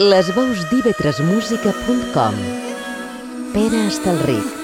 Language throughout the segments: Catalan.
Les veus d'ivetresmusica.com Pere Estalric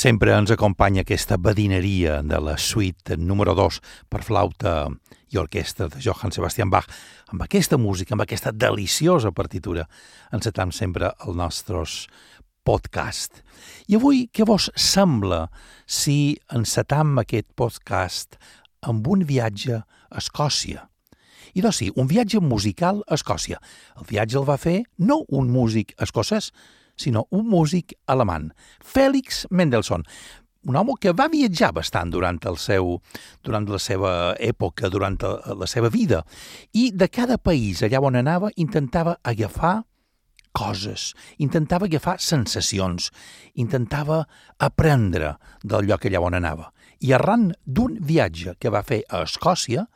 sempre ens acompanya aquesta badineria de la suite número 2 per flauta i orquestra de Johann Sebastian Bach. Amb aquesta música, amb aquesta deliciosa partitura, encetam sempre el nostre podcast. I avui, què vos sembla si encetam aquest podcast amb un viatge a Escòcia? I doncs sí, un viatge musical a Escòcia. El viatge el va fer no un músic escocès, sinó un músic alemany, Félix Mendelssohn, un home que va viatjar bastant durant, el seu, durant la seva època, durant la seva vida, i de cada país allà on anava intentava agafar coses, intentava agafar sensacions, intentava aprendre del lloc allà on anava. I arran d'un viatge que va fer a Escòcia,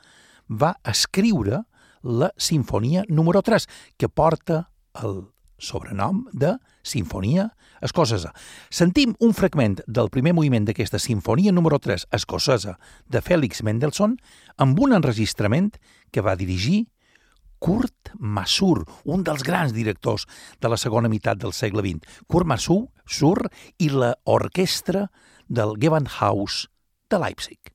va escriure la sinfonia número 3, que porta el sobrenom de Sinfonia Escocesa. Sentim un fragment del primer moviment d'aquesta Sinfonia número 3 escocesa de Félix Mendelssohn amb un enregistrament que va dirigir Kurt Masur, un dels grans directors de la segona meitat del segle XX. Kurt Masur i l'orquestra del Gewandhaus de Leipzig.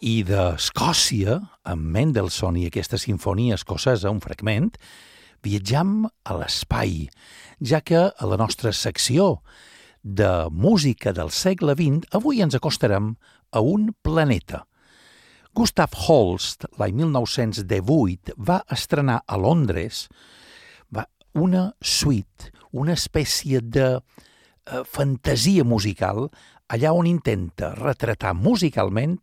I d'Escòcia, amb Mendelssohn i aquesta sinfonia escocesa, un fragment, viatjam a l'espai, ja que a la nostra secció de música del segle XX avui ens acostarem a un planeta. Gustav Holst, l'any 1918, va estrenar a Londres una suite, una espècie de eh, fantasia musical allà on intenta retratar musicalment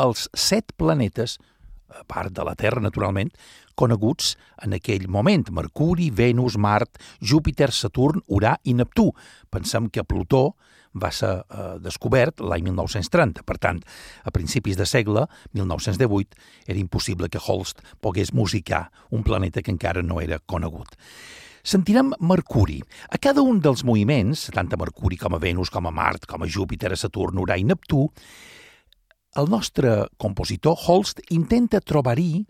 els set planetes, a part de la Terra, naturalment, coneguts en aquell moment, Mercuri, Venus, Mart, Júpiter, Saturn, Urà i Neptú. Pensem que Plutó va ser eh, descobert l'any 1930. Per tant, a principis de segle, 1918, era impossible que Holst pogués musicar un planeta que encara no era conegut. Sentirem Mercuri. A cada un dels moviments, tant a Mercuri com a Venus, com a Mart, com a Júpiter, a Saturn, Urà i Neptú, el nostre compositor Holst intenta trobar-hi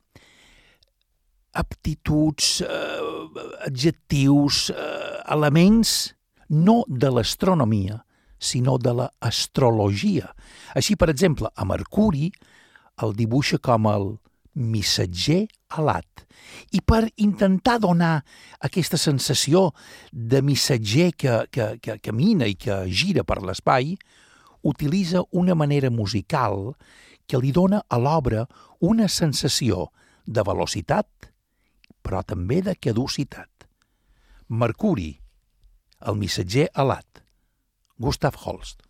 aptituds, eh, adjectius, eh, elements no de l'astronomia, sinó de l'astrologia. Així, per exemple, a Mercuri el dibuixa com el missatger alat. I per intentar donar aquesta sensació de missatger que, que, que camina i que gira per l'espai, utilitza una manera musical que li dona a l'obra una sensació de velocitat, però també de caducitat. Mercuri, el missatger alat, Gustav Holst.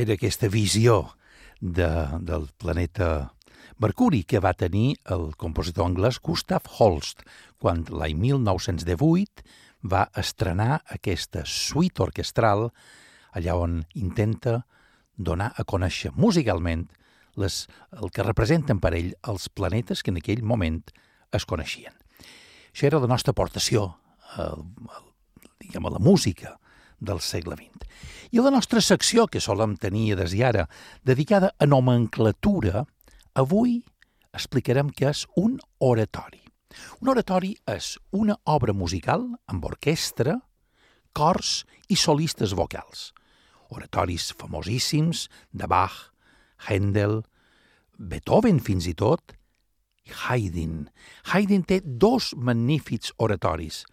era aquesta visió de, del planeta Mercuri que va tenir el compositor anglès Gustav Holst quan l'any 1918 va estrenar aquesta suite orquestral allà on intenta donar a conèixer musicalment les, el que representen per ell els planetes que en aquell moment es coneixien. Això era la nostra aportació a, a, diguem, a la música del segle XX. I la nostra secció, que solem tenir des d'ara, dedicada a nomenclatura, avui explicarem què és un oratori. Un oratori és una obra musical amb orquestra, cors i solistes vocals. Oratoris famosíssims de Bach, Händel, Beethoven fins i tot, i Haydn. Haydn té dos magnífics oratoris.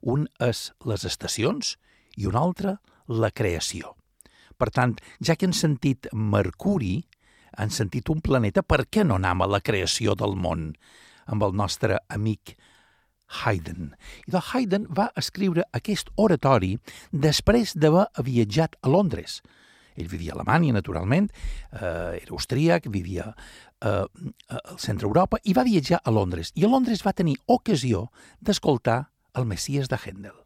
Un és les estacions i un altre la creació. Per tant, ja que han sentit Mercuri, han sentit un planeta, per què no anem a la creació del món amb el nostre amic Haydn. I doncs Haydn va escriure aquest oratori després d'haver viatjat a Londres. Ell vivia a Alemanya, naturalment, eh, era austríac, vivia eh, al centre Europa i va viatjar a Londres. I a Londres va tenir ocasió d'escoltar el Messies de Händel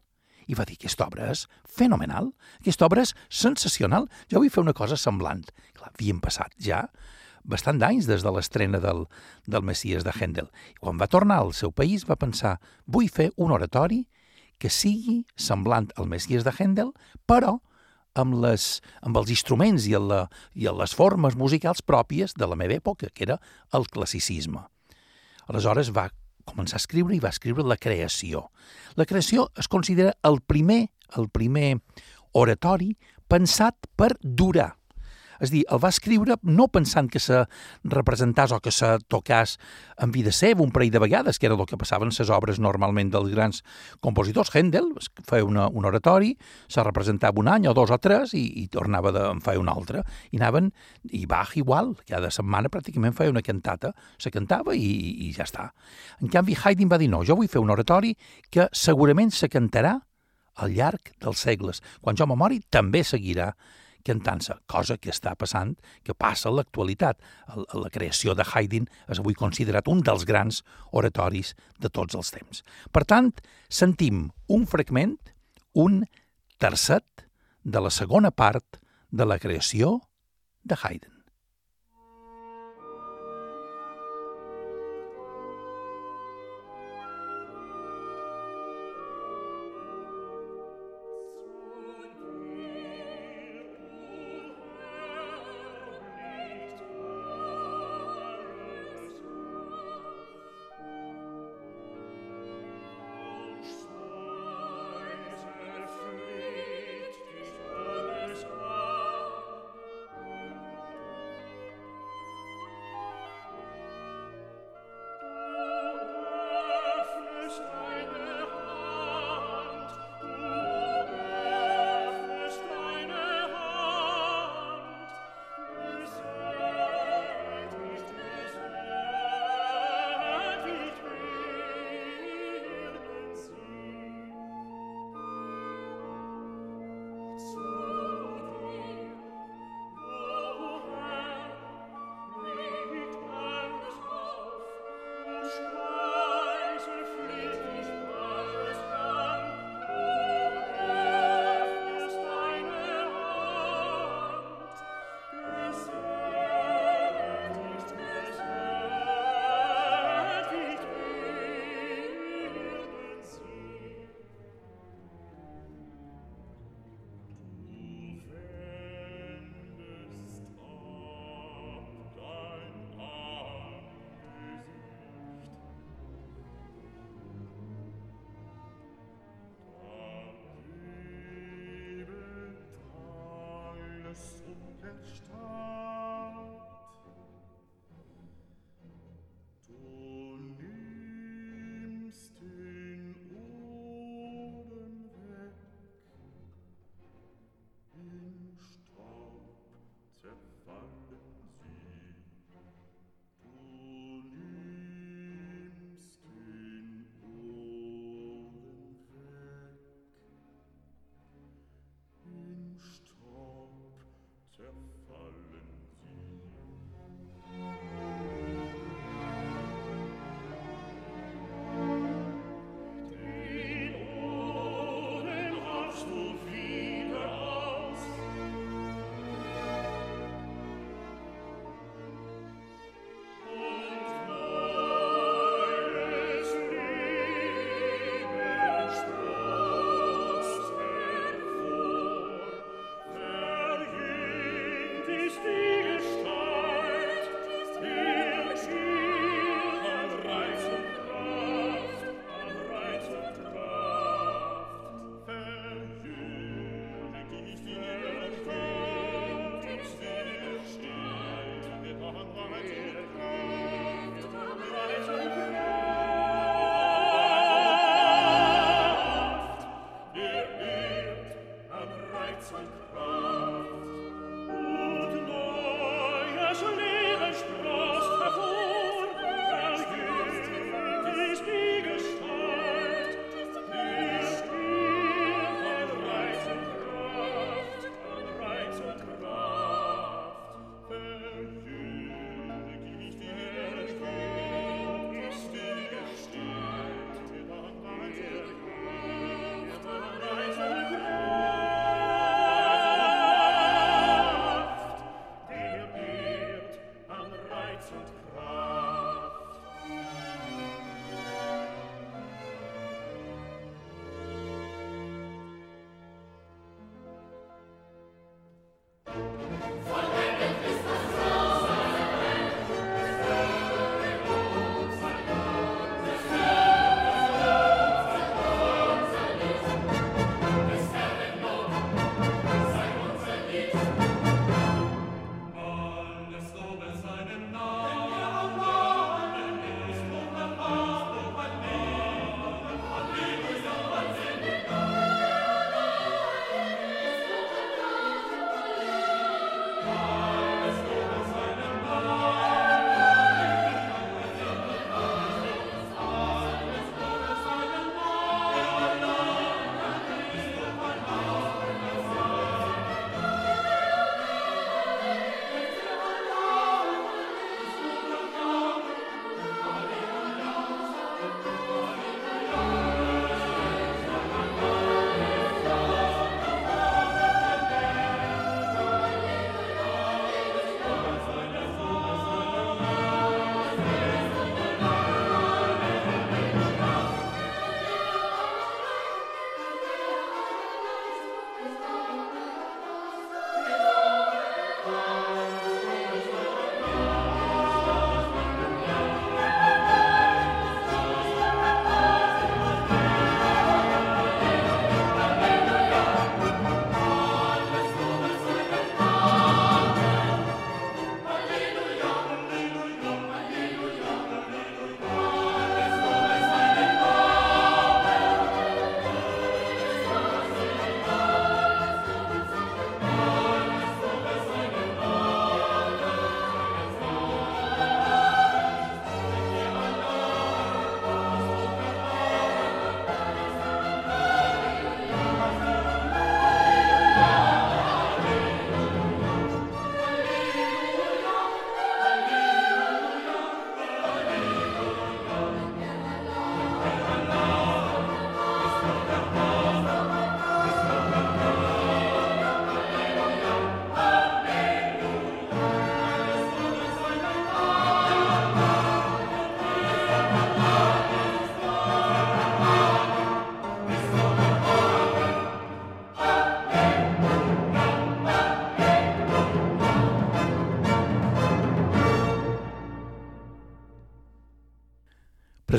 i va dir, aquesta obra és fenomenal, aquesta obra és sensacional, jo vull fer una cosa semblant. Clar, havien passat ja bastant d'anys des de l'estrena del, del Messies de Händel. I quan va tornar al seu país va pensar, vull fer un oratori que sigui semblant al Messies de Händel, però amb, les, amb els instruments i, la, i les formes musicals pròpies de la meva època, que era el classicisme. Aleshores va començar a escriure i va escriure la creació. La creació es considera el primer, el primer oratori pensat per durar. És dir, el va escriure no pensant que se representàs o que se tocàs en vida seva un parell de vegades, que era el que passava en les obres normalment dels grans compositors. Händel feia una, un oratori, se representava un any o dos o tres i, i tornava de, en feia un altre. I anaven, i Bach igual, cada setmana pràcticament feia una cantata, se cantava i, i ja està. En canvi, Haydn va dir, no, jo vull fer un oratori que segurament se cantarà al llarg dels segles. Quan jo me mori, també seguirà cantant-se, cosa que està passant, que passa a l'actualitat. La creació de Haydn és avui considerat un dels grans oratoris de tots els temps. Per tant, sentim un fragment, un tercet de la segona part de la creació de Haydn.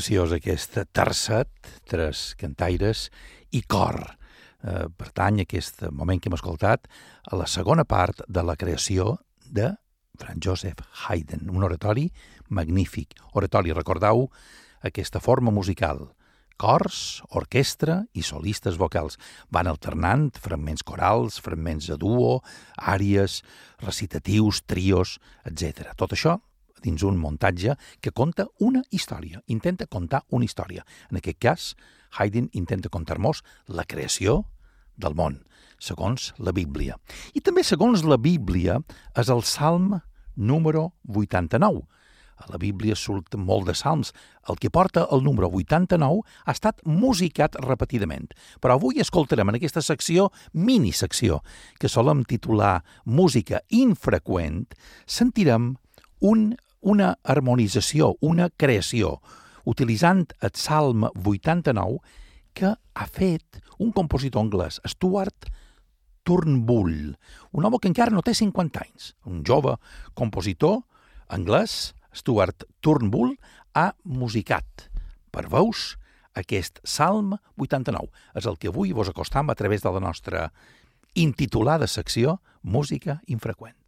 Preciós aquest tercet, tres cantaires i cor. Eh, pertany aquest moment que hem escoltat a la segona part de la creació de Franz Joseph Haydn, un oratori magnífic. Oratori, recordeu aquesta forma musical, cors, orquestra i solistes vocals. Van alternant fragments corals, fragments de duo, àries, recitatius, trios, etc. Tot això dins un muntatge que conta una història, intenta contar una història. En aquest cas, Haydn intenta contar-nos la creació del món, segons la Bíblia. I també, segons la Bíblia, és el Salm número 89. A la Bíblia surt molt de salms. El que porta el número 89 ha estat musicat repetidament. Però avui escoltarem en aquesta secció, mini-secció, que solem titular Música infreqüent, sentirem un una harmonització, una creació, utilitzant el Salm 89 que ha fet un compositor anglès, Stuart Turnbull, un home que encara no té 50 anys, un jove compositor anglès, Stuart Turnbull, ha musicat per veus aquest Salm 89. És el que avui vos acostam a través de la nostra intitulada secció Música infreqüent.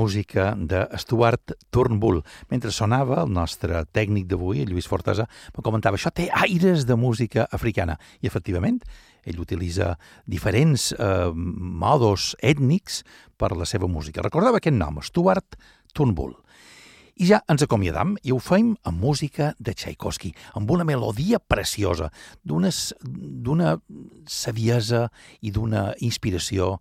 Música de Stuart Turnbull. Mentre sonava, el nostre tècnic d'avui, Lluís Fortesa, me comentava això té aires de música africana. I, efectivament, ell utilitza diferents eh, modos ètnics per la seva música. Recordava aquest nom, Stuart Turnbull. I ja ens acomiadam i ho fem amb música de Tchaikovsky, amb una melodia preciosa, d'una saviesa i d'una inspiració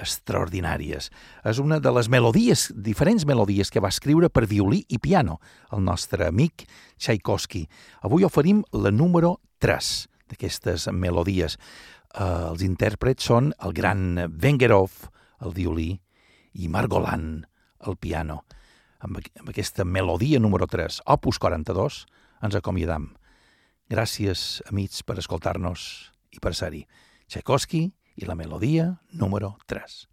extraordinàries. És una de les melodies, diferents melodies que va escriure per violí i piano el nostre amic Tchaikovsky. Avui oferim la número 3 d'aquestes melodies. Uh, els intèrprets són el gran Vengerov, el violí, i Margolan, el piano. Amb, amb aquesta melodia número 3, opus 42, ens acomiadam. Gràcies, amics, per escoltar-nos i per ser-hi. Tchaikovsky, i la melodia número 3.